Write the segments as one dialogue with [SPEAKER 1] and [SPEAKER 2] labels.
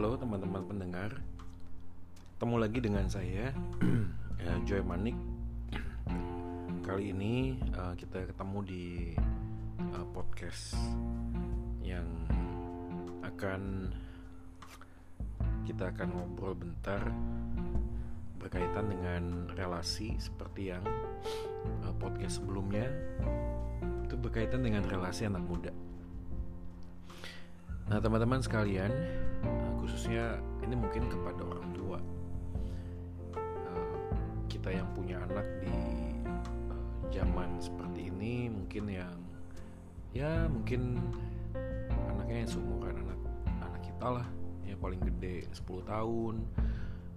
[SPEAKER 1] Halo teman-teman pendengar. Ketemu lagi dengan saya ya, Joy Manik. Kali ini uh, kita ketemu di uh, podcast Yang akan Kita akan ngobrol bentar Berkaitan dengan relasi Seperti yang uh, podcast sebelumnya Itu berkaitan dengan relasi anak muda. Nah teman-teman sekalian Khususnya ini mungkin kepada orang tua. Kita yang punya anak di zaman seperti ini Mungkin yang Ya mungkin Anaknya yang seumuran anak, anak kita lah Yang paling gede 10 tahun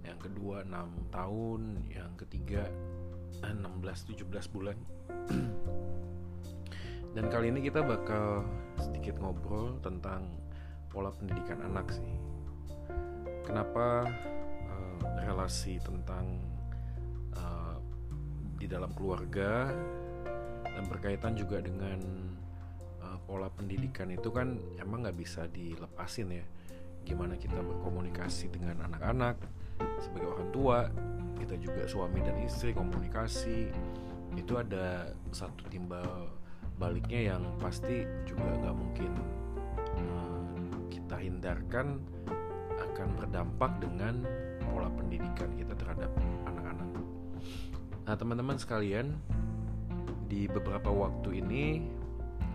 [SPEAKER 1] Yang kedua 6 tahun Yang ketiga 16-17 bulan. Dan kali ini kita bakal sedikit ngobrol tentang pola pendidikan anak sih. Kenapa uh, relasi tentang uh, di dalam keluarga dan berkaitan juga dengan uh, pola pendidikan itu kan emang nggak bisa dilepasin ya. Gimana kita berkomunikasi dengan anak-anak sebagai orang tua, kita juga suami dan istri komunikasi itu ada satu timbal baliknya yang pasti juga nggak mungkin hindarkan akan berdampak dengan pola pendidikan kita terhadap anak-anak. Nah, teman-teman sekalian, di beberapa waktu ini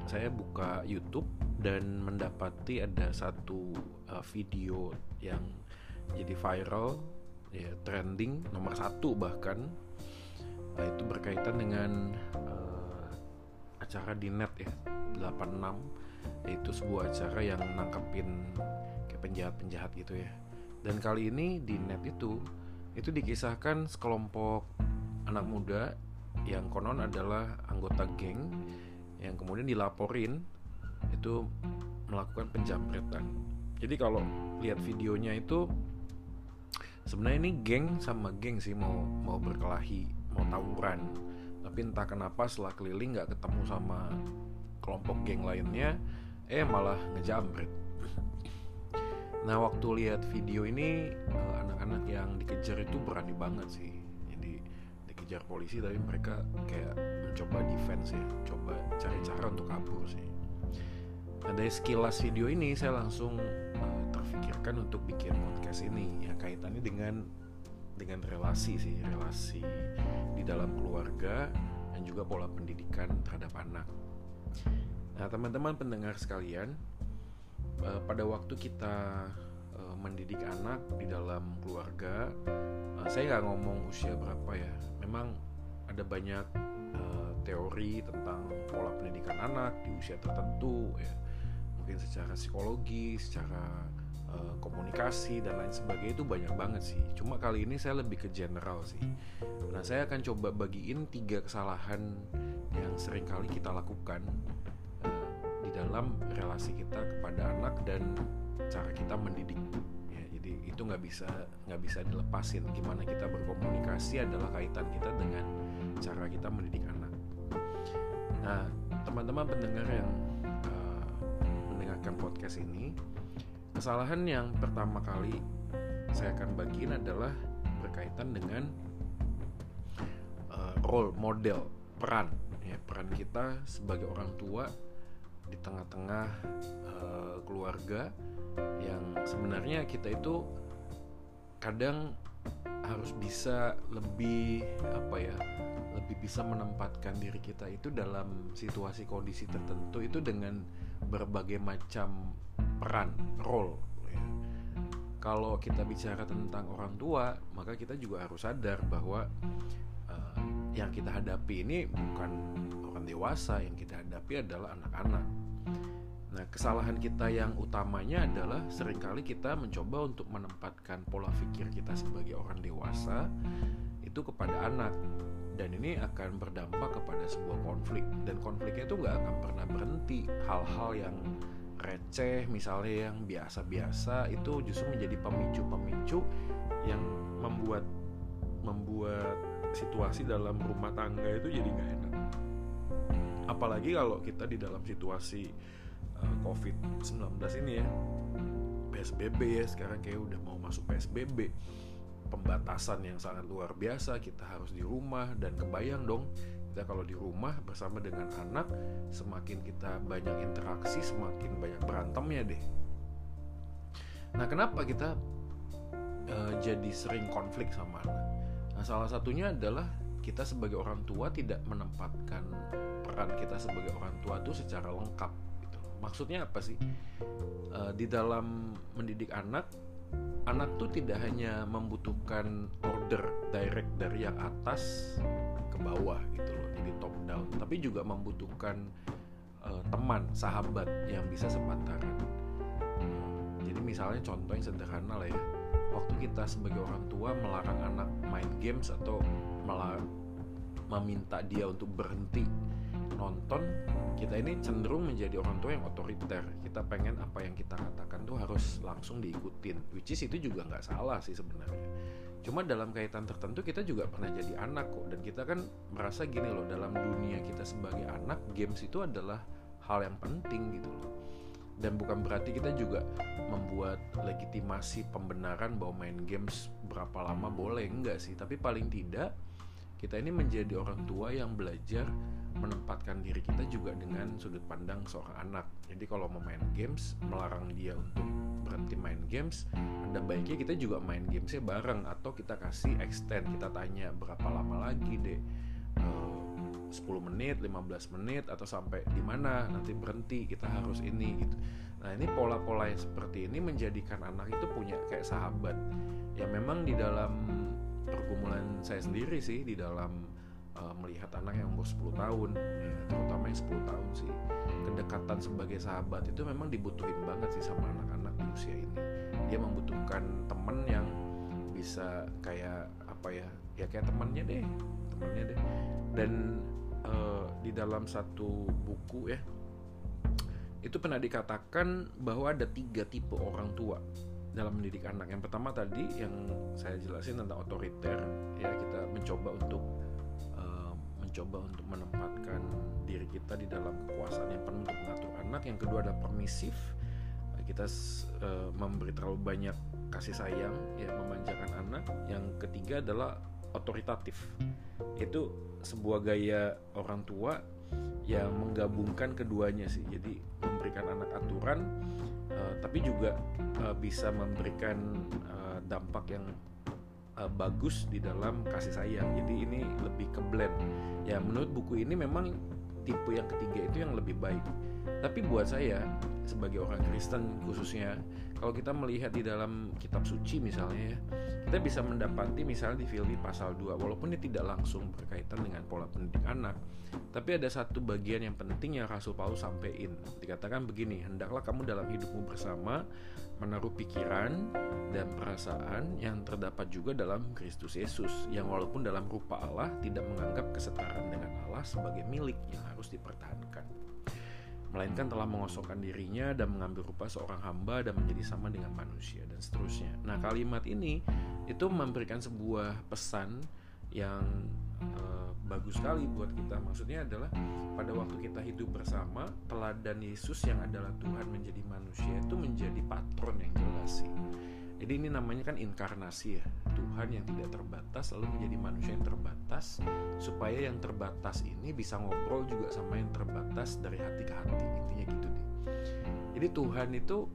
[SPEAKER 1] saya buka YouTube dan mendapati ada satu uh, video yang jadi viral, ya trending nomor satu bahkan uh, itu berkaitan dengan uh, acara di net ya 86 yaitu sebuah acara yang nangkepin penjahat-penjahat gitu ya. Dan kali ini di net itu itu dikisahkan sekelompok anak muda yang konon adalah anggota geng yang kemudian dilaporin itu melakukan penjamretan. Jadi kalau lihat videonya itu sebenarnya ini geng sama geng sih mau mau berkelahi mau tawuran. Tapi entah kenapa setelah keliling nggak ketemu sama kelompok geng lainnya eh malah ngejamret nah waktu lihat video ini eh, anak-anak yang dikejar itu berani banget sih. Jadi dikejar polisi tapi mereka kayak mencoba defense ya coba cari cara untuk kabur sih. Nah dari sekilas video ini saya langsung uh, terfikirkan untuk bikin podcast ini. Ya kaitannya dengan dengan relasi sih relasi di dalam keluarga dan juga pola pendidikan terhadap anak. Nah, teman-teman pendengar sekalian, uh, pada waktu kita uh, mendidik anak di dalam keluarga, uh, saya nggak ngomong usia berapa ya. Memang ada banyak uh, teori tentang pola pendidikan anak di usia tertentu, ya. Mungkin secara psikologi, secara uh, komunikasi dan lain sebagainya itu banyak banget sih. Cuma kali ini saya lebih ke general sih. Nah, saya akan coba bagiin tiga kesalahan yang sering kali kita lakukan di dalam relasi kita kepada anak dan cara kita mendidik. Ya jadi itu nggak bisa nggak bisa dilepasin. Gimana kita berkomunikasi adalah kaitan kita dengan cara kita mendidik anak. Nah teman-teman pendengar yang uh, mendengarkan podcast ini kesalahan yang pertama kali saya akan bagiin adalah berkaitan dengan uh, role model peran. Ya peran kita sebagai orang tua di tengah-tengah uh, keluarga yang sebenarnya kita itu kadang harus bisa lebih apa ya lebih bisa menempatkan diri kita itu dalam situasi kondisi tertentu itu dengan berbagai macam peran role ya. kalau kita bicara tentang orang tua maka kita juga harus sadar bahwa uh, yang kita hadapi ini bukan dewasa yang kita hadapi adalah anak-anak. Nah, kesalahan kita yang utamanya adalah sering kali kita mencoba untuk menempatkan pola pikir kita sebagai orang dewasa itu kepada anak. Dan ini akan berdampak kepada sebuah konflik. Dan konfliknya itu nggak akan pernah berhenti. Hal-hal yang receh misalnya yang biasa-biasa itu justru menjadi pemicu-pemicu yang membuat membuat situasi dalam rumah tangga itu jadi nggak enak apalagi kalau kita di dalam situasi uh, COVID-19 ini ya. PSBB ya sekarang kayak udah mau masuk PSBB pembatasan yang sangat luar biasa kita harus di rumah. Dan kebayang dong kita kalau di rumah bersama dengan anak semakin kita banyak interaksi semakin banyak berantemnya deh. Nah kenapa kita uh, jadi sering konflik sama anak? Nah salah satunya adalah kita sebagai orang tua tidak menempatkan peran kita sebagai orang tua itu secara lengkap gitu. maksudnya apa sih? Uh, di dalam mendidik anak anak tuh tidak hanya membutuhkan order direct dari yang atas ke bawah gitu loh jadi top down tapi juga membutuhkan uh, teman sahabat yang bisa sepantaran. Jadi misalnya contoh yang sederhana lah ya. Waktu kita sebagai orang tua melarang anak main games atau malah meminta dia untuk berhenti nonton kita ini cenderung menjadi orang tua yang otoriter. Kita pengen apa yang kita katakan tuh harus langsung diikutin which is itu juga nggak salah sih sebenarnya. Cuma dalam kaitan tertentu kita juga pernah jadi anak kok dan kita kan merasa gini loh dalam dunia kita sebagai anak games itu adalah hal yang penting gitu loh. Dan bukan berarti kita juga membuat legitimasi pembenaran bahwa main games berapa lama boleh enggak sih. Tapi paling tidak kita ini menjadi orang tua yang belajar menempatkan diri kita juga dengan sudut pandang seorang anak. Jadi kalau mau main games, melarang dia untuk berhenti main games, ada baiknya kita juga main gamesnya bareng atau kita kasih extend, kita tanya berapa lama lagi deh. Uh, 10 menit, 15 menit atau sampai di mana nanti berhenti kita harus ini gitu. Nah, ini pola-pola yang seperti ini menjadikan anak itu punya kayak sahabat. Ya memang di dalam pergumulan saya sendiri sih di dalam uh, melihat anak yang umur 10 tahun. Ya, terutama yang 10 tahun sih. Kedekatan sebagai sahabat itu memang dibutuhin banget sih sama anak-anak di usia ini. Dia membutuhkan temen yang bisa kayak apa ya ya kayak temannya deh temannya deh. Dan uh, di dalam satu buku ya itu pernah dikatakan bahwa ada tiga tipe orang tua dalam mendidik anak. Yang pertama tadi yang saya jelasin tentang otoriter ya kita mencoba untuk mencoba untuk menempatkan diri kita di dalam kekuasaan yang penuh untuk mengatur anak. Yang kedua adalah permisif. Kita uh, memberi terlalu banyak kasih sayang ya memanjakan anak. Yang ketiga adalah otoritatif. Itu sebuah gaya orang tua yang menggabungkan keduanya sih. Jadi memberikan anak aturan uh, tapi juga uh, bisa memberikan uh, dampak yang uh, bagus di dalam kasih sayang. Jadi ini lebih ke blend. Ya menurut buku ini memang tipe yang ketiga itu yang lebih baik. Tapi buat saya sebagai orang Kristen khususnya kalau kita melihat di dalam kitab suci misalnya ya, kita bisa mendapati misalnya di Filipi pasal 2 walaupun ini tidak langsung berkaitan dengan pola pendidik anak, tapi ada satu bagian yang penting yang Rasul Paulus sampaikan. Dikatakan begini, hendaklah kamu dalam hidupmu bersama menaruh pikiran dan perasaan yang terdapat juga dalam Kristus Yesus yang walaupun dalam rupa Allah tidak menganggap kesetaraan dengan Allah sebagai milik yang harus dipertahankan melainkan telah mengosokkan dirinya dan mengambil rupa seorang hamba dan menjadi sama dengan manusia dan seterusnya. Nah, kalimat ini itu memberikan sebuah pesan yang uh, bagus sekali buat kita. Maksudnya adalah pada waktu kita hidup bersama, teladan Yesus yang adalah Tuhan menjadi manusia itu menjadi patron yang jelas sih. Jadi ini namanya kan inkarnasi ya. Tuhan yang tidak terbatas lalu menjadi manusia yang terbatas supaya yang terbatas ini bisa ngobrol juga sama yang terbatas dari hati ke hati. Intinya gitu deh. Jadi Tuhan itu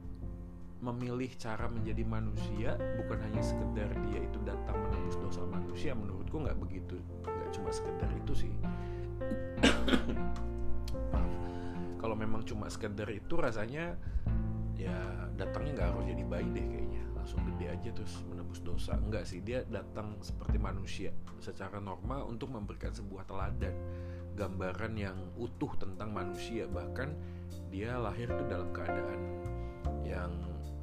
[SPEAKER 1] memilih cara menjadi manusia bukan hanya sekedar dia itu datang menembus dosa manusia. Menurutku nggak begitu nggak cuma sekedar itu sih. Kalau memang cuma sekedar itu rasanya ya datangnya nggak harus jadi bayi deh kayaknya aja terus menebus dosa. Enggak sih dia datang seperti manusia secara normal untuk memberikan sebuah teladan gambaran yang utuh tentang manusia. Bahkan dia lahir itu dalam keadaan yang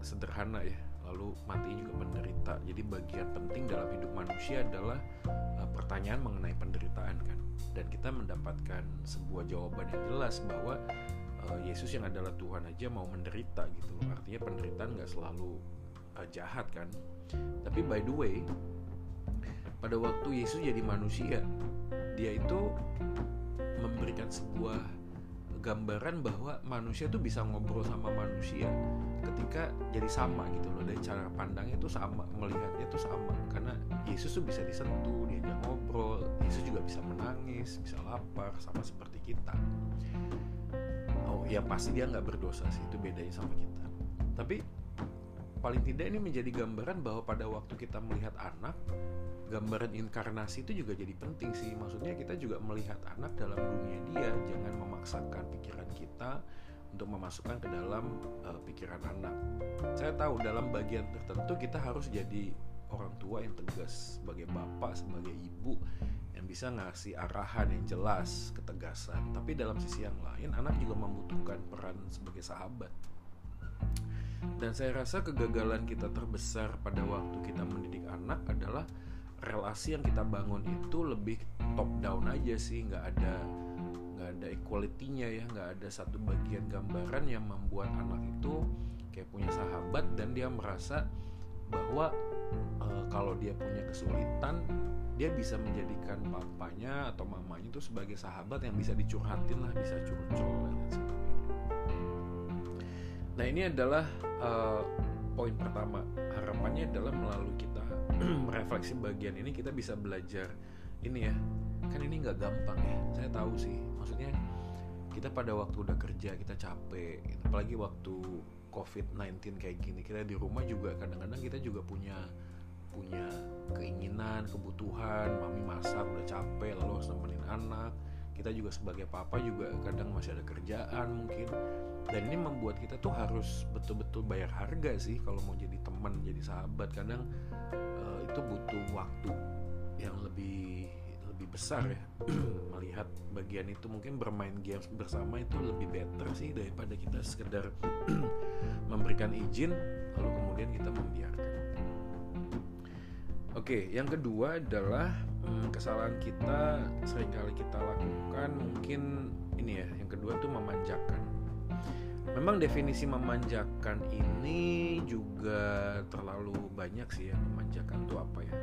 [SPEAKER 1] sederhana ya lalu mati juga menderita. Jadi bagian penting dalam hidup manusia adalah uh, pertanyaan mengenai penderitaan kan. Dan kita mendapatkan sebuah jawaban yang jelas bahwa uh, Yesus yang adalah Tuhan aja mau menderita gitu loh. Artinya penderitaan nggak selalu uh, jahat kan. Tapi by the way pada waktu Yesus jadi manusia dia itu memberikan sebuah gambaran bahwa manusia tuh bisa ngobrol sama manusia ketika jadi sama gitu loh. Dan cara pandangnya itu sama melihatnya itu sama. Karena Yesus tuh bisa disentuh diajak ngobrol Yesus juga bisa menangis bisa lapar sama seperti kita. Oh ya pasti dia nggak berdosa sih itu bedanya sama kita. Tapi paling tidak ini menjadi gambaran bahwa pada waktu kita melihat anak gambaran inkarnasi itu juga jadi penting sih. Maksudnya kita juga melihat anak dalam dunia dia jangan memaksakan pikiran kita untuk memasukkan ke dalam uh, pikiran anak. Saya tahu dalam bagian tertentu kita harus jadi orang tua yang tegas sebagai bapak sebagai ibu yang bisa ngasih arahan yang jelas ketegasan. Tapi dalam sisi yang lain anak juga membutuhkan peran sebagai sahabat dan saya rasa kegagalan kita terbesar pada waktu kita mendidik anak adalah relasi yang kita bangun itu lebih top down aja sih. Nggak ada nggak ada equality-nya ya. Nggak ada satu bagian gambaran yang membuat anak itu kayak punya sahabat dan dia merasa bahwa e, kalau dia punya kesulitan dia bisa menjadikan papanya atau mamanya itu sebagai sahabat yang bisa dicurhatin lah bisa curcol dan sebagainya nah ini adalah uh, poin pertama. Harapannya adalah melalui kita merefleksi bagian ini kita bisa belajar ini ya. Kan ini nggak gampang ya. Saya tahu sih. Maksudnya kita pada waktu udah kerja kita capek apalagi waktu covid-19 kayak gini kita di rumah juga kadang-kadang kita juga punya punya keinginan kebutuhan mami masak udah capek lalu harus nemenin anak kita juga sebagai papa juga kadang masih ada kerjaan mungkin. Dan ini membuat kita tuh harus betul-betul bayar harga sih kalau mau jadi teman jadi sahabat. Kadang itu butuh waktu yang lebih lebih besar ya. Melihat bagian itu mungkin bermain games bersama itu lebih better sih daripada kita sekedar memberikan izin lalu kemudian kita membiarkan. Oke, yang kedua adalah kesalahan kita sering kali kita lakukan mungkin ini ya. Yang kedua tuh memanjakan Memang definisi memanjakan ini juga terlalu banyak sih ya memanjakan itu apa ya.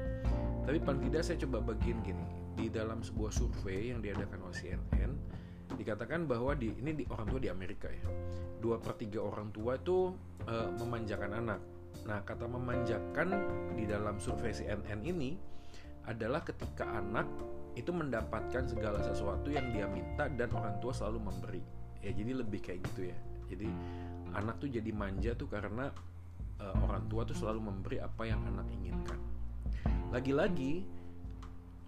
[SPEAKER 1] Tapi paling tidak saya coba bagiin gini. Di dalam sebuah survei yang diadakan oleh CNN dikatakan bahwa di ini di orang tua di Amerika ya. Dua per tiga orang tua itu e, memanjakan anak. Nah kata memanjakan di dalam survei CNN ini adalah ketika anak itu mendapatkan segala sesuatu yang dia minta dan orang tua selalu memberi. Ya jadi lebih kayak gitu ya. Jadi anak tuh jadi manja tuh karena uh, orang tua tuh selalu memberi apa yang anak inginkan. Lagi-lagi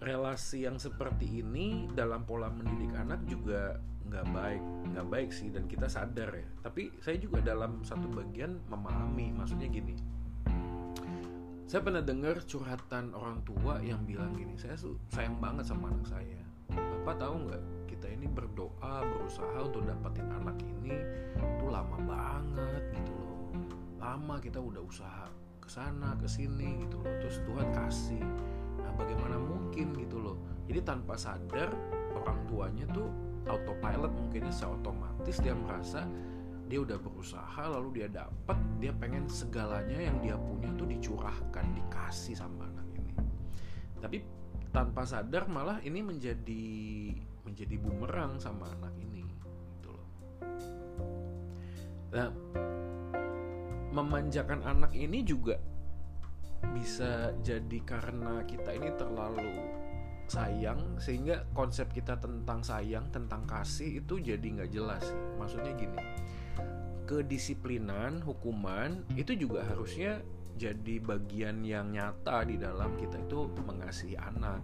[SPEAKER 1] relasi yang seperti ini dalam pola mendidik anak juga nggak baik nggak baik sih dan kita sadar ya. Tapi saya juga dalam satu bagian memahami maksudnya gini saya pernah dengar curhatan orang tua yang bilang gini saya sayang banget sama anak saya. Bapak tahu nggak kita ini berdoa berusaha untuk dapetin anak ini tuh lama banget gitu loh. Lama kita udah usaha ke sana ke sini gitu loh. Terus Tuhan kasih. Nah bagaimana mungkin gitu loh? Jadi tanpa sadar orang tuanya tuh autopilot mungkinnya secara otomatis dia merasa dia udah berusaha lalu dia dapat dia pengen segalanya yang dia punya tuh dicurahkan dikasih sama anak ini tapi tanpa sadar malah ini menjadi menjadi bumerang sama anak ini gitu loh. Nah, memanjakan anak ini juga bisa jadi karena kita ini terlalu sayang sehingga konsep kita tentang sayang tentang kasih itu jadi nggak jelas maksudnya gini kedisiplinan hukuman itu juga harusnya jadi bagian yang nyata di dalam kita itu mengasihi anak.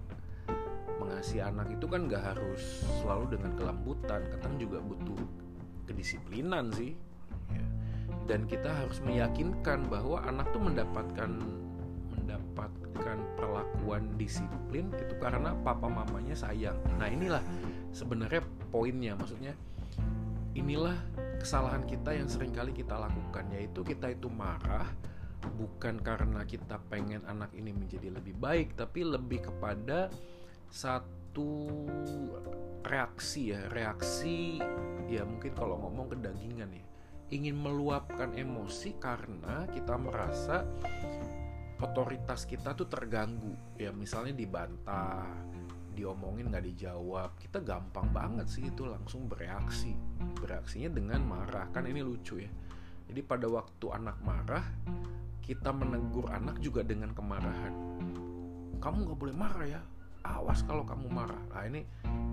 [SPEAKER 1] Mengasihi anak itu kan gak harus selalu dengan kelembutan kadang juga butuh kedisiplinan sih. Ya. dan kita harus meyakinkan bahwa anak tuh mendapatkan mendapatkan perlakuan disiplin itu karena papa mamanya sayang. Nah inilah sebenarnya poinnya. Maksudnya inilah kesalahan kita yang sering kali kita lakukan yaitu kita itu marah bukan karena kita pengen anak ini menjadi lebih baik tapi lebih kepada satu reaksi ya reaksi ya mungkin kalau ngomong kedagingan ya. Ingin meluapkan emosi karena kita merasa otoritas kita tuh terganggu ya misalnya dibantah diomongin nggak dijawab. Kita gampang banget sih itu langsung bereaksi. Bereaksinya dengan marah. Kan ini lucu ya. Jadi pada waktu anak marah kita menegur anak juga dengan kemarahan. Kamu nggak boleh marah ya. Awas kalau kamu marah. Nah ini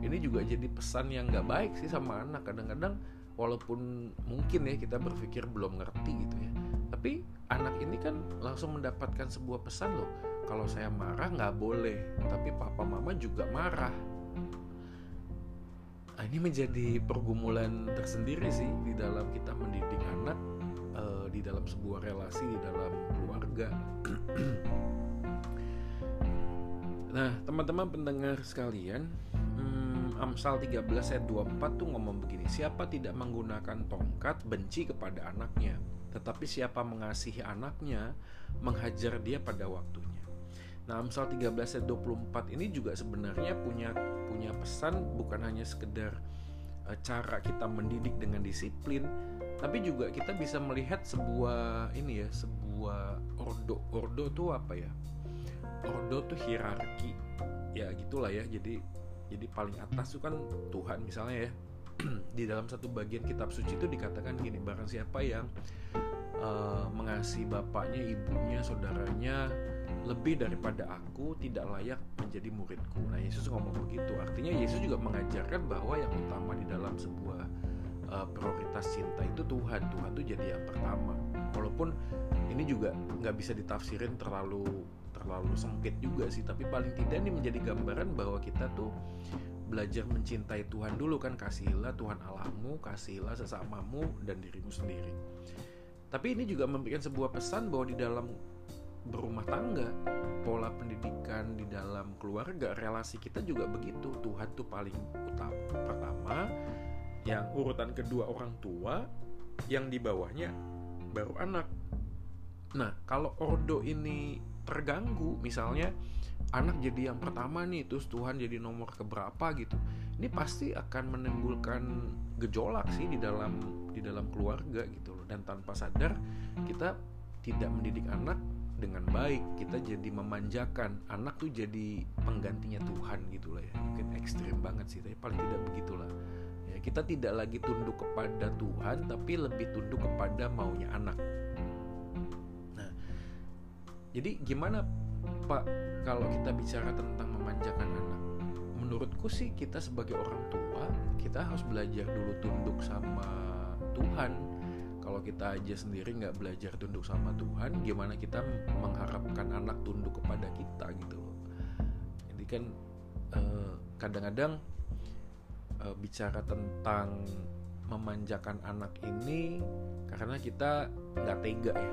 [SPEAKER 1] ini juga jadi pesan yang nggak baik sih sama anak. Kadang-kadang walaupun mungkin ya kita berpikir belum ngerti gitu ya. Tapi anak ini kan langsung mendapatkan sebuah pesan loh kalau saya marah nggak boleh. Tapi papa mama juga marah. Nah, ini menjadi pergumulan tersendiri sih di dalam kita mendidik anak uh, di dalam sebuah relasi di dalam keluarga. Nah, teman-teman pendengar sekalian, hmm, Amsal 13 ayat 24 tuh ngomong begini, siapa tidak menggunakan tongkat benci kepada anaknya, tetapi siapa mengasihi anaknya menghajar dia pada waktunya. Nah, Amsal 13 ayat 24 ini juga sebenarnya punya punya pesan bukan hanya sekedar uh, cara kita mendidik dengan disiplin, tapi juga kita bisa melihat sebuah ini ya, sebuah ordo. Ordo tuh apa ya? ordo tuh hierarki ya gitulah ya jadi jadi paling atas tuh kan Tuhan misalnya ya di dalam satu bagian kitab suci itu dikatakan gini barang siapa yang uh, mengasihi bapaknya ibunya saudaranya lebih daripada aku tidak layak menjadi muridku. Nah Yesus ngomong begitu. Artinya Yesus juga mengajarkan bahwa yang utama di dalam sebuah uh, prioritas cinta itu Tuhan. Tuhan tuh jadi yang pertama. Walaupun ini juga nggak bisa ditafsirin terlalu terlalu sempit juga sih tapi paling tidak ini menjadi gambaran bahwa kita tuh belajar mencintai Tuhan dulu kan. Kasihilah Tuhan Allahmu kasihilah sesamamu dan dirimu sendiri. Tapi ini juga memberikan sebuah pesan bahwa di dalam berumah tangga. Pola pendidikan di dalam keluarga relasi kita juga begitu. Tuhan tuh paling utama pertama yang urutan kedua orang tua yang di bawahnya baru anak. Nah kalau ordo ini terganggu misalnya anak jadi yang pertama nih terus Tuhan jadi nomor keberapa gitu ini pasti akan menimbulkan gejolak sih di dalam di dalam keluarga gitu loh. Dan tanpa sadar kita tidak mendidik anak dengan baik kita jadi memanjakan anak tuh jadi penggantinya Tuhan gitu lah ya mungkin ekstrim banget sih tapi paling tidak begitulah ya kita tidak lagi tunduk kepada Tuhan tapi lebih tunduk kepada maunya anak jadi gimana Pak kalau kita bicara tentang memanjakan anak? Menurutku sih kita sebagai orang tua kita harus belajar dulu tunduk sama Tuhan. Kalau kita aja sendiri nggak belajar tunduk sama Tuhan, gimana kita mengharapkan anak tunduk kepada kita gitu loh. Jadi kan eh, kadang-kadang eh, bicara tentang memanjakan anak ini karena kita nggak tega ya,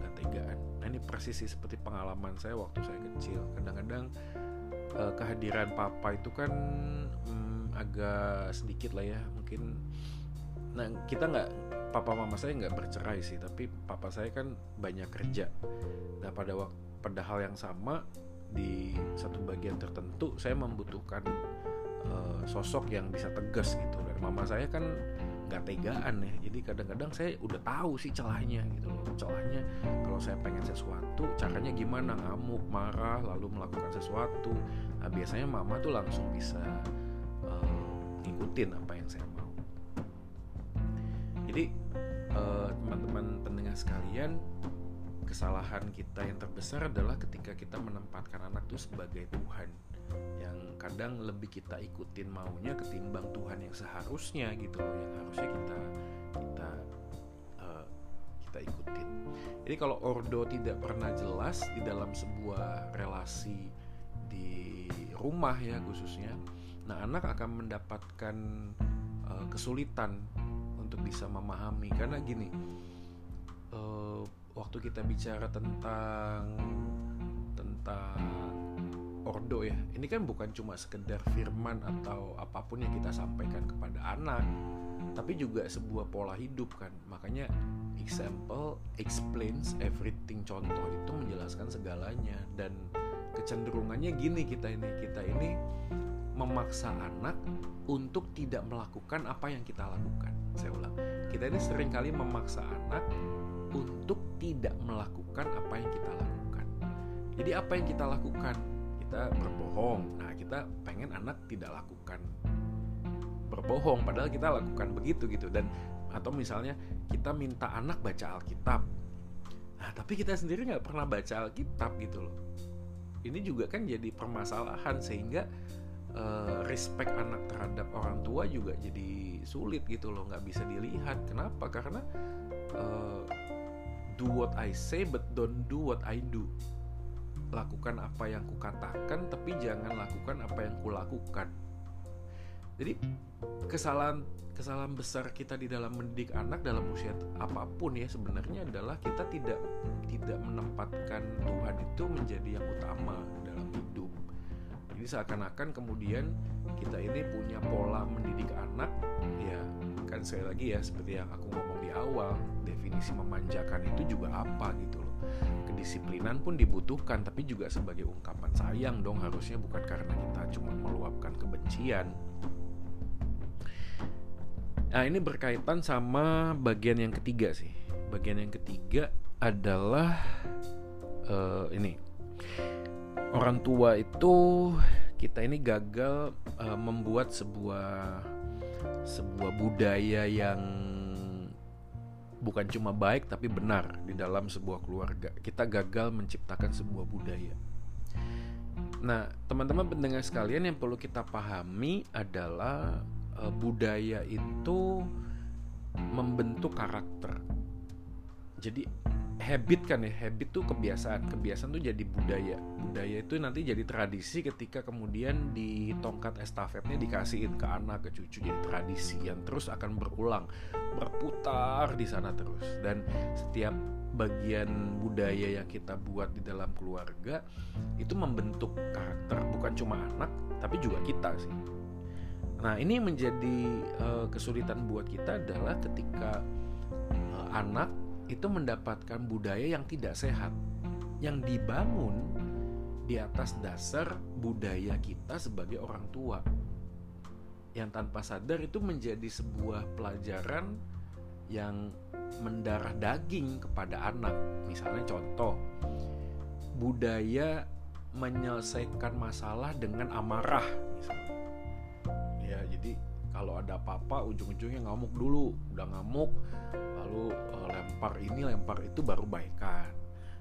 [SPEAKER 1] nggak tegaan Nah, ini persis sih seperti pengalaman saya waktu saya kecil kadang-kadang uh, kehadiran papa itu kan hmm, agak sedikit lah ya mungkin nah kita nggak papa mama saya nggak bercerai sih tapi papa saya kan banyak kerja. Nah pada waktu pada hal yang sama di satu bagian tertentu saya membutuhkan uh, sosok yang bisa tegas gitu. Dan mama saya kan nggak tegaan ya jadi kadang-kadang saya udah tahu sih celahnya gitu loh. Celahnya kalau saya pengen sesuatu caranya gimana? Ngamuk marah lalu melakukan sesuatu. Nah biasanya mama tuh langsung bisa uh, ngikutin apa yang saya jadi uh, teman-teman pendengar sekalian kesalahan kita yang terbesar adalah ketika kita menempatkan anak itu sebagai Tuhan yang kadang lebih kita ikutin maunya ketimbang Tuhan yang seharusnya gitu loh yang harusnya kita kita uh, kita ikutin. Jadi kalau ordo tidak pernah jelas di dalam sebuah relasi di rumah ya khususnya, nah anak akan mendapatkan uh, kesulitan untuk bisa memahami. Karena gini uh, waktu kita bicara tentang tentang ordo ya ini kan bukan cuma sekedar firman atau apa pun yang kita sampaikan kepada anak tapi juga sebuah pola hidup kan. Makanya example explains everything. Contoh itu menjelaskan segalanya. Dan kecenderungannya gini kita ini kita ini memaksa anak untuk tidak melakukan apa yang kita lakukan. Saya ulang kita ini sering kali memaksa anak untuk tidak melakukan apa yang kita lakukan. Jadi apa yang kita lakukan? Kita berbohong. Nah kita pengen anak tidak lakukan berbohong padahal kita lakukan begitu gitu. Dan atau misalnya kita minta anak baca Alkitab. Nah tapi kita sendiri nggak pernah baca Alkitab gitu loh. Ini juga kan jadi permasalahan sehingga uh, respect anak terhadap orang tua juga jadi sulit gitu loh nggak bisa dilihat. Kenapa? Karena uh, do what I say but don't do what I do. Lakukan apa yang kukatakan tapi jangan lakukan apa yang kulakukan. Jadi kesalahan kesalahan besar kita di dalam mendidik anak dalam usia apa pun ya sebenarnya adalah kita tidak tidak menempatkan Tuhan itu menjadi yang utama dalam hidup. Jadi seakan-akan kemudian kita ini punya pola mendidik anak. Ya kan sekali lagi ya seperti yang aku ngomong di awal definisi memanjakan itu juga apa gitu loh. Kedisiplinan pun dibutuhkan tapi juga sebagai ungkapan sayang dong harusnya bukan karena kita cuma meluapkan kebencian. Nah ini berkaitan sama bagian yang ketiga sih. Bagian yang ketiga adalah uh, ini orang tua itu kita ini gagal uh, membuat sebuah sebuah budaya yang bukan cuma baik tapi benar di dalam sebuah keluarga. Kita gagal menciptakan sebuah budaya. Nah, teman-teman pendengar sekalian yang perlu kita pahami adalah uh, budaya itu membentuk karakter. Jadi habit kan ya, habit tuh kebiasaan, kebiasaan tuh jadi budaya. Budaya itu nanti jadi tradisi ketika kemudian di tongkat estafetnya dikasihin ke anak, ke cucu jadi tradisi yang terus akan berulang, berputar di sana terus. Dan setiap bagian budaya yang kita buat di dalam keluarga itu membentuk karakter bukan cuma anak tapi juga kita sih Nah, ini menjadi uh, kesulitan buat kita adalah ketika uh, anak itu mendapatkan budaya yang tidak sehat, yang dibangun di atas dasar budaya kita sebagai orang tua. Yang tanpa sadar itu menjadi sebuah pelajaran yang mendarah daging kepada anak. Misalnya contoh, budaya menyelesaikan masalah dengan amarah misalnya ya jadi kalau ada apa-apa ujung-ujungnya ngamuk dulu. Udah ngamuk lalu uh, lempar ini lempar itu baru baikan.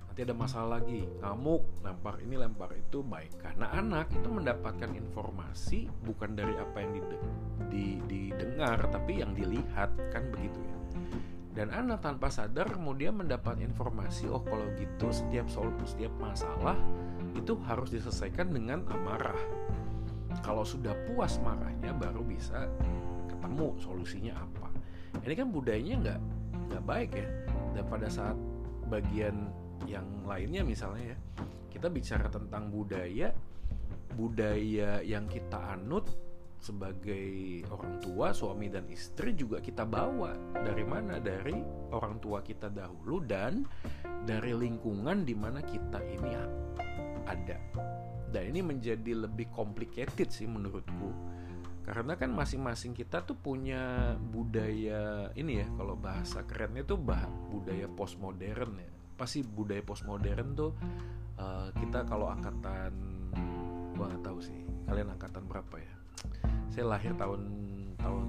[SPEAKER 1] Nanti ada masalah lagi. Ngamuk lempar ini lempar itu baikan. Nah anak itu mendapatkan informasi bukan dari apa yang dide di, didengar tapi yang dilihat. Kan begitu ya? Dan anak tanpa sadar kemudian mendapat informasi oh kalau gitu setiap setiap masalah itu harus diselesaikan dengan amarah kalau sudah puas marahnya baru bisa ketemu solusinya apa. Ini kan budayanya nggak nggak baik ya. Dan pada saat bagian yang lainnya misalnya ya kita bicara tentang budaya budaya yang kita anut sebagai orang tua, suami dan istri juga kita bawa. Dari mana? Dari orang tua kita dahulu dan dari lingkungan di mana kita ini ada dan ini menjadi lebih complicated sih menurutku. Karena kan masing-masing kita tuh punya budaya ini ya kalau bahasa kerennya tuh bah budaya postmodern ya. Pasti budaya postmodern tuh uh, kita kalau angkatan gua nggak tahu sih kalian angkatan berapa ya? Saya lahir tahun tahun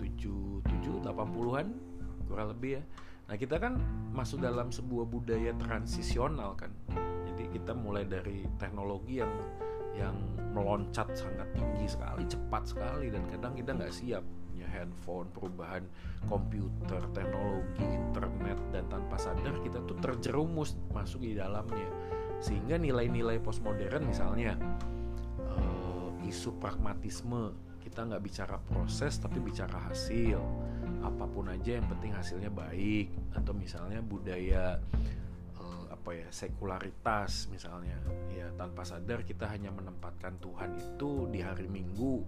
[SPEAKER 1] 77 80-an kurang lebih ya nah kita kan masuk dalam sebuah budaya transisional kan. Jadi kita mulai dari teknologi yang yang meloncat sangat tinggi sekali cepat sekali dan kadang kita nggak siap. Punya handphone perubahan komputer teknologi internet dan tanpa sadar kita tuh terjerumus masuk di dalamnya. Sehingga nilai-nilai postmodern misalnya uh, isu pragmatisme kita nggak bicara proses tapi bicara hasil. Apa pun aja yang penting hasilnya baik. Atau misalnya budaya apa ya sekularitas misalnya. Ya tanpa sadar kita hanya menempatkan Tuhan itu di hari Minggu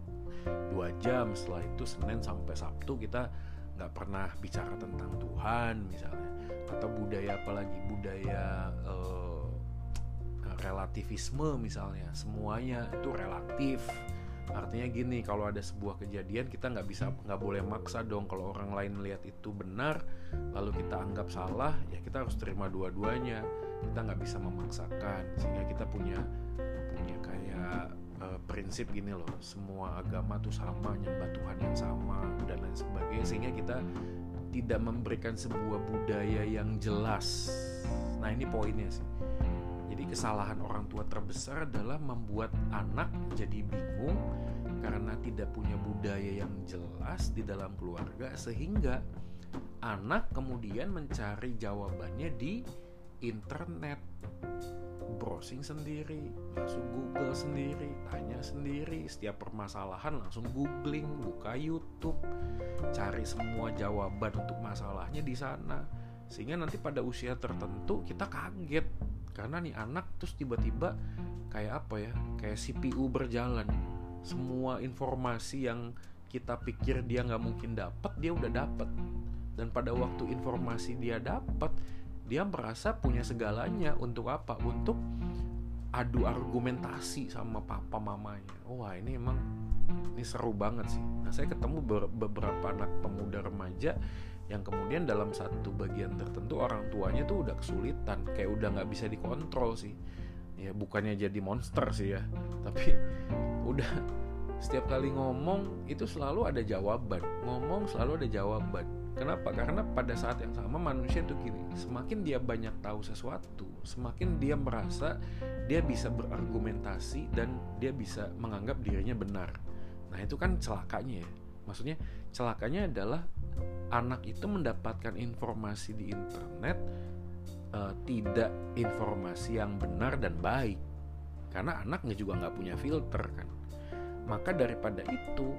[SPEAKER 1] dua jam. Setelah itu Senin sampai Sabtu kita nggak pernah bicara tentang Tuhan misalnya. Atau budaya apalagi budaya uh, relativisme misalnya. Semuanya itu relatif artinya gini kalau ada sebuah kejadian kita nggak bisa nggak boleh maksa dong. Kalau orang lain lihat itu benar lalu kita anggap salah ya kita harus terima dua-duanya. Kita nggak bisa memaksakan sehingga kita punya punya kayak kayak uh, prinsip gini loh. Semua agama tuh sama nyembah Tuhan yang sama dan lain sebagainya. Sehingga kita tidak memberikan sebuah budaya yang jelas. Nah ini poinnya sih kesalahan orang tua terbesar adalah membuat anak jadi bingung karena tidak punya budaya yang jelas di dalam keluarga sehingga anak kemudian mencari jawabannya di internet browsing sendiri, masuk Google sendiri, tanya sendiri, setiap permasalahan langsung googling, buka YouTube, cari semua jawaban untuk masalahnya di sana. Sehingga nanti pada usia tertentu kita kaget karena nih anak terus tiba-tiba kayak apa ya, kayak CPU berjalan. Semua informasi yang kita pikir dia nggak mungkin dapat, dia udah dapat. Dan pada waktu informasi dia dapat, dia merasa punya segalanya untuk apa untuk adu argumentasi sama papa mamanya wah ini emang ini seru banget sih nah saya ketemu beberapa anak pemuda remaja yang kemudian dalam satu bagian tertentu orang tuanya tuh udah kesulitan kayak udah nggak bisa dikontrol sih ya bukannya jadi monster sih ya tapi udah setiap kali ngomong itu selalu ada jawaban ngomong selalu ada jawaban Kenapa? Karena pada saat yang sama manusia itu gini, semakin dia banyak tahu sesuatu, semakin dia merasa dia bisa berargumentasi dan dia bisa menganggap dirinya benar. Nah itu kan celakanya ya. Maksudnya celakanya adalah anak itu mendapatkan informasi di internet uh, tidak informasi yang benar dan baik. Karena anaknya juga nggak punya filter kan. Maka daripada itu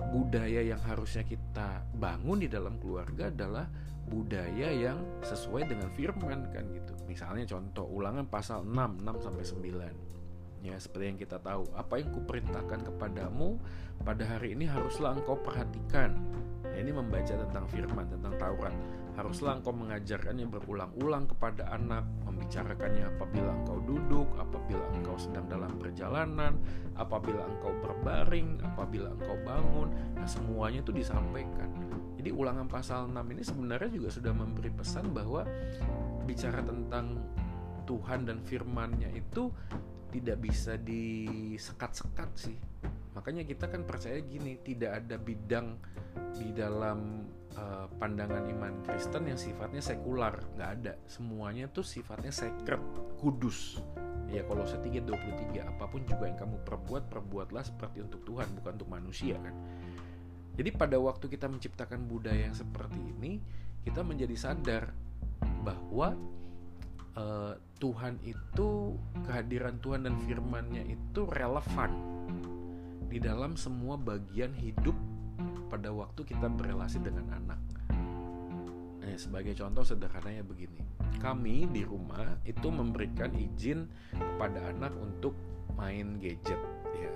[SPEAKER 1] budaya yang harusnya kita bangun di dalam keluarga adalah budaya yang sesuai dengan firman kan gitu. Misalnya contoh ulangan pasal 6 6 sampai 9. Ya, seperti yang kita tahu, apa yang kuperintahkan kepadamu pada hari ini haruslah engkau perhatikan. Ya, ini membaca tentang firman, tentang Taurat Haruslah engkau mengajarkannya berulang-ulang kepada anak, membicarakannya apabila engkau duduk, apabila engkau sedang dalam perjalanan, apabila engkau berbaring, apabila engkau bangun. Nah, semuanya itu disampaikan. Jadi ulangan pasal 6 ini sebenarnya juga sudah memberi pesan bahwa bicara tentang Tuhan dan firman-Nya itu tidak bisa disekat-sekat sih. Makanya kita kan percaya gini, tidak ada bidang di dalam uh, pandangan iman Kristen yang sifatnya sekular. Nggak ada. Semuanya tuh sifatnya sacred kudus. Ya kalau setiga 23 apa pun juga yang kamu perbuat perbuatlah seperti untuk Tuhan bukan untuk manusia kan? Jadi pada waktu kita menciptakan budaya yang seperti ini kita menjadi sadar bahwa uh, Tuhan itu kehadiran Tuhan dan firman-Nya itu relevan di dalam semua bagian hidup pada waktu kita berrelasi dengan anak. Nah, sebagai contoh sederhananya begini, kami di rumah itu memberikan izin kepada anak untuk main gadget, ya.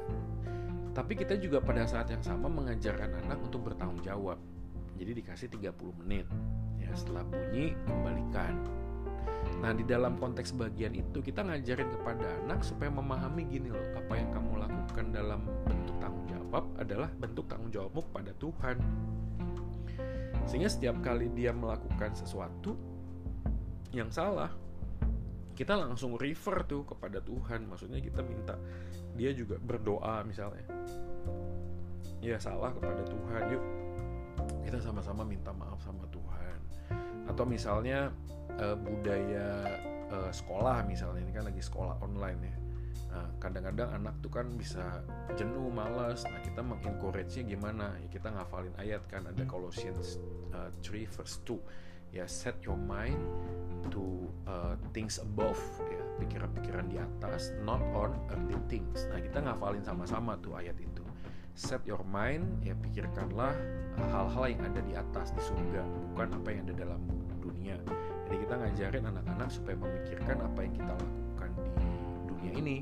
[SPEAKER 1] Tapi kita juga pada saat yang sama mengajarkan anak untuk bertanggung jawab. Jadi dikasih 30 menit. Ya, setelah bunyi kembalikan. Nah, di dalam konteks bagian itu kita ngajarin kepada anak supaya memahami gini loh, apa yang kamu lakukan dalam bentuk tanggung jawab adalah bentuk tanggung jawabmu kepada Tuhan. Sehingga setiap kali dia melakukan sesuatu yang salah, kita langsung refer tuh kepada Tuhan. Maksudnya kita minta dia juga berdoa misalnya. Ya salah kepada Tuhan, yuk kita sama-sama minta maaf sama Tuhan. Atau misalnya uh, budaya uh, sekolah misalnya ini kan lagi sekolah online ya Nah, kadang-kadang anak tuh kan bisa jenuh, malas. Nah, kita mengencourage-nya gimana? Ya, kita ngafalin ayat kan ada Colossians uh, 3 verse 2. Ya, set your mind to uh, things above, ya, pikiran-pikiran di atas, not on earthly things. Nah, kita ngafalin sama-sama tuh ayat itu. Set your mind, ya pikirkanlah hal-hal yang ada di atas di surga, bukan apa yang ada dalam dunia. Jadi kita ngajarin anak-anak supaya memikirkan apa yang kita lakukan di dunia ini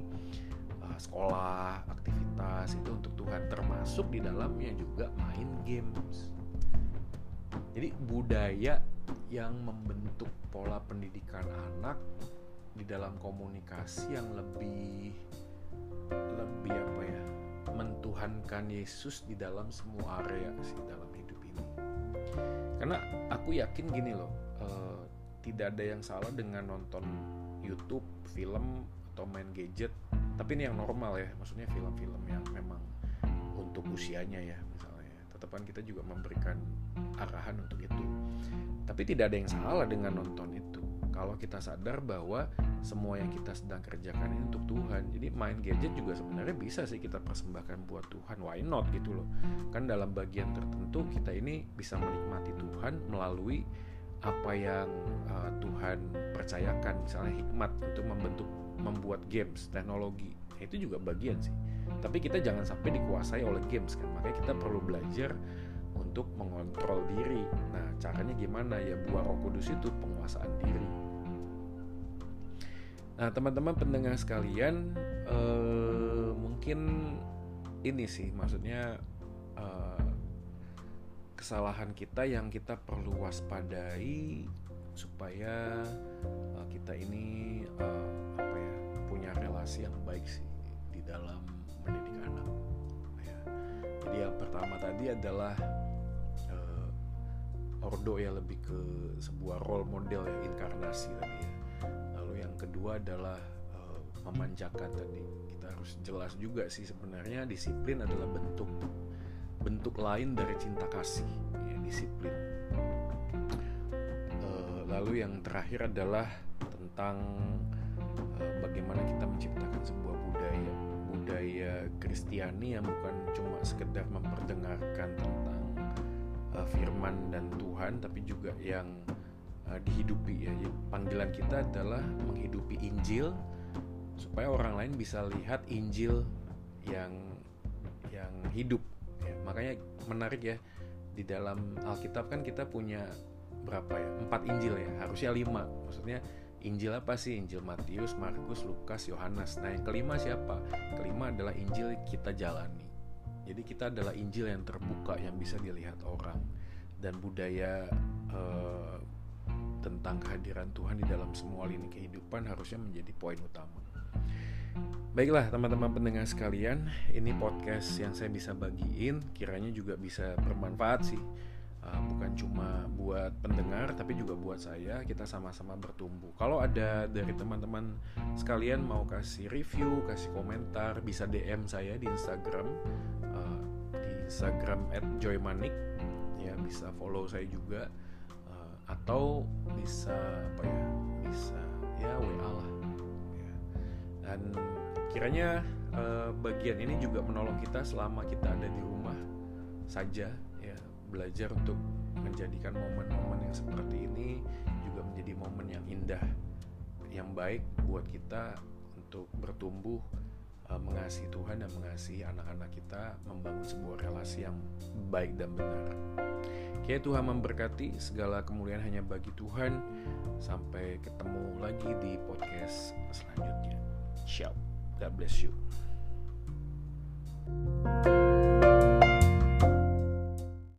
[SPEAKER 1] sekolah, aktivitas itu untuk Tuhan termasuk di dalamnya juga main games. Jadi budaya yang membentuk pola pendidikan anak di dalam komunikasi yang lebih lebih apa ya mentuhankan Yesus di dalam semua area sih dalam hidup ini. Karena aku yakin gini loh, uh, tidak ada yang salah dengan nonton YouTube, film atau main gadget. Tapi ini yang normal ya maksudnya film-film yang memang untuk usianya ya misalnya. Tetap kan kita juga memberikan arahan untuk itu. Tapi tidak ada yang salah dengan nonton itu. Kalau kita sadar bahwa semua yang kita sedang kerjakan ini untuk Tuhan. Jadi main gadget juga sebenarnya bisa sih kita persembahkan buat Tuhan. Why not gitu loh? Kan dalam bagian tertentu kita ini bisa menikmati Tuhan melalui apa yang uh, Tuhan percayakan misalnya hikmat untuk membentuk membuat games teknologi itu juga bagian sih. Tapi kita jangan sampai dikuasai oleh games kan makanya kita perlu belajar untuk mengontrol diri. Nah caranya gimana? Ya buah roh kudus itu penguasaan diri. Nah teman-teman pendengar sekalian uh, mungkin ini sih maksudnya uh, kesalahan kita yang kita perlu waspadai supaya uh, kita ini uh, apa ya punya relasi yang baik sih di dalam mendidik anak. Ya. Jadi yang pertama tadi adalah uh, ordo ya lebih ke sebuah role model ya inkarnasi tadi ya. Lalu yang kedua adalah uh, memanjakan tadi. Kita harus jelas juga sih sebenarnya disiplin adalah bentuk bentuk lain dari cinta kasih ya disiplin lalu yang terakhir adalah tentang uh, bagaimana kita menciptakan sebuah budaya budaya Kristiani yang bukan cuma sekedar memperdengarkan tentang uh, firman dan Tuhan tapi juga yang dihidupi ya panggilan kita adalah menghidupi Injil supaya orang lain bisa lihat Injil yang yang hidup. Makanya menarik ya di dalam Alkitab kan kita punya berapa ya? Empat Injil ya harusnya lima. Maksudnya Injil apa sih? Injil Matius Markus Lukas Yohanes. Nah yang kelima siapa? Kelima adalah Injil kita jalani. Jadi kita adalah Injil yang terbuka yang bisa dilihat orang. Dan budaya uh, tentang kehadiran Tuhan di dalam semua lini kehidupan harusnya menjadi poin utama. Baiklah teman-teman pendengar sekalian, ini podcast yang saya bisa bagiin, kiranya juga bisa bermanfaat sih. Uh, bukan cuma buat pendengar tapi juga buat saya kita sama-sama bertumbuh. Kalau ada dari teman-teman sekalian mau kasih review kasih komentar bisa DM saya di Instagram uh, di Instagram @joymanik. Ya bisa follow saya juga uh, atau bisa apa ya? Bisa ya WA lah. Dan kiranya uh, bagian ini juga menolong kita selama kita ada di rumah saja belajar untuk menjadikan momen-momen yang seperti ini juga menjadi momen yang indah yang baik buat kita untuk bertumbuh uh, mengasihi Tuhan dan mengasihi anak-anak kita membangun sebuah relasi yang baik dan benar. Oke Tuhan memberkati segala kemuliaan hanya bagi Tuhan. Sampai ketemu lagi di podcast selanjutnya. Ciao. God bless you.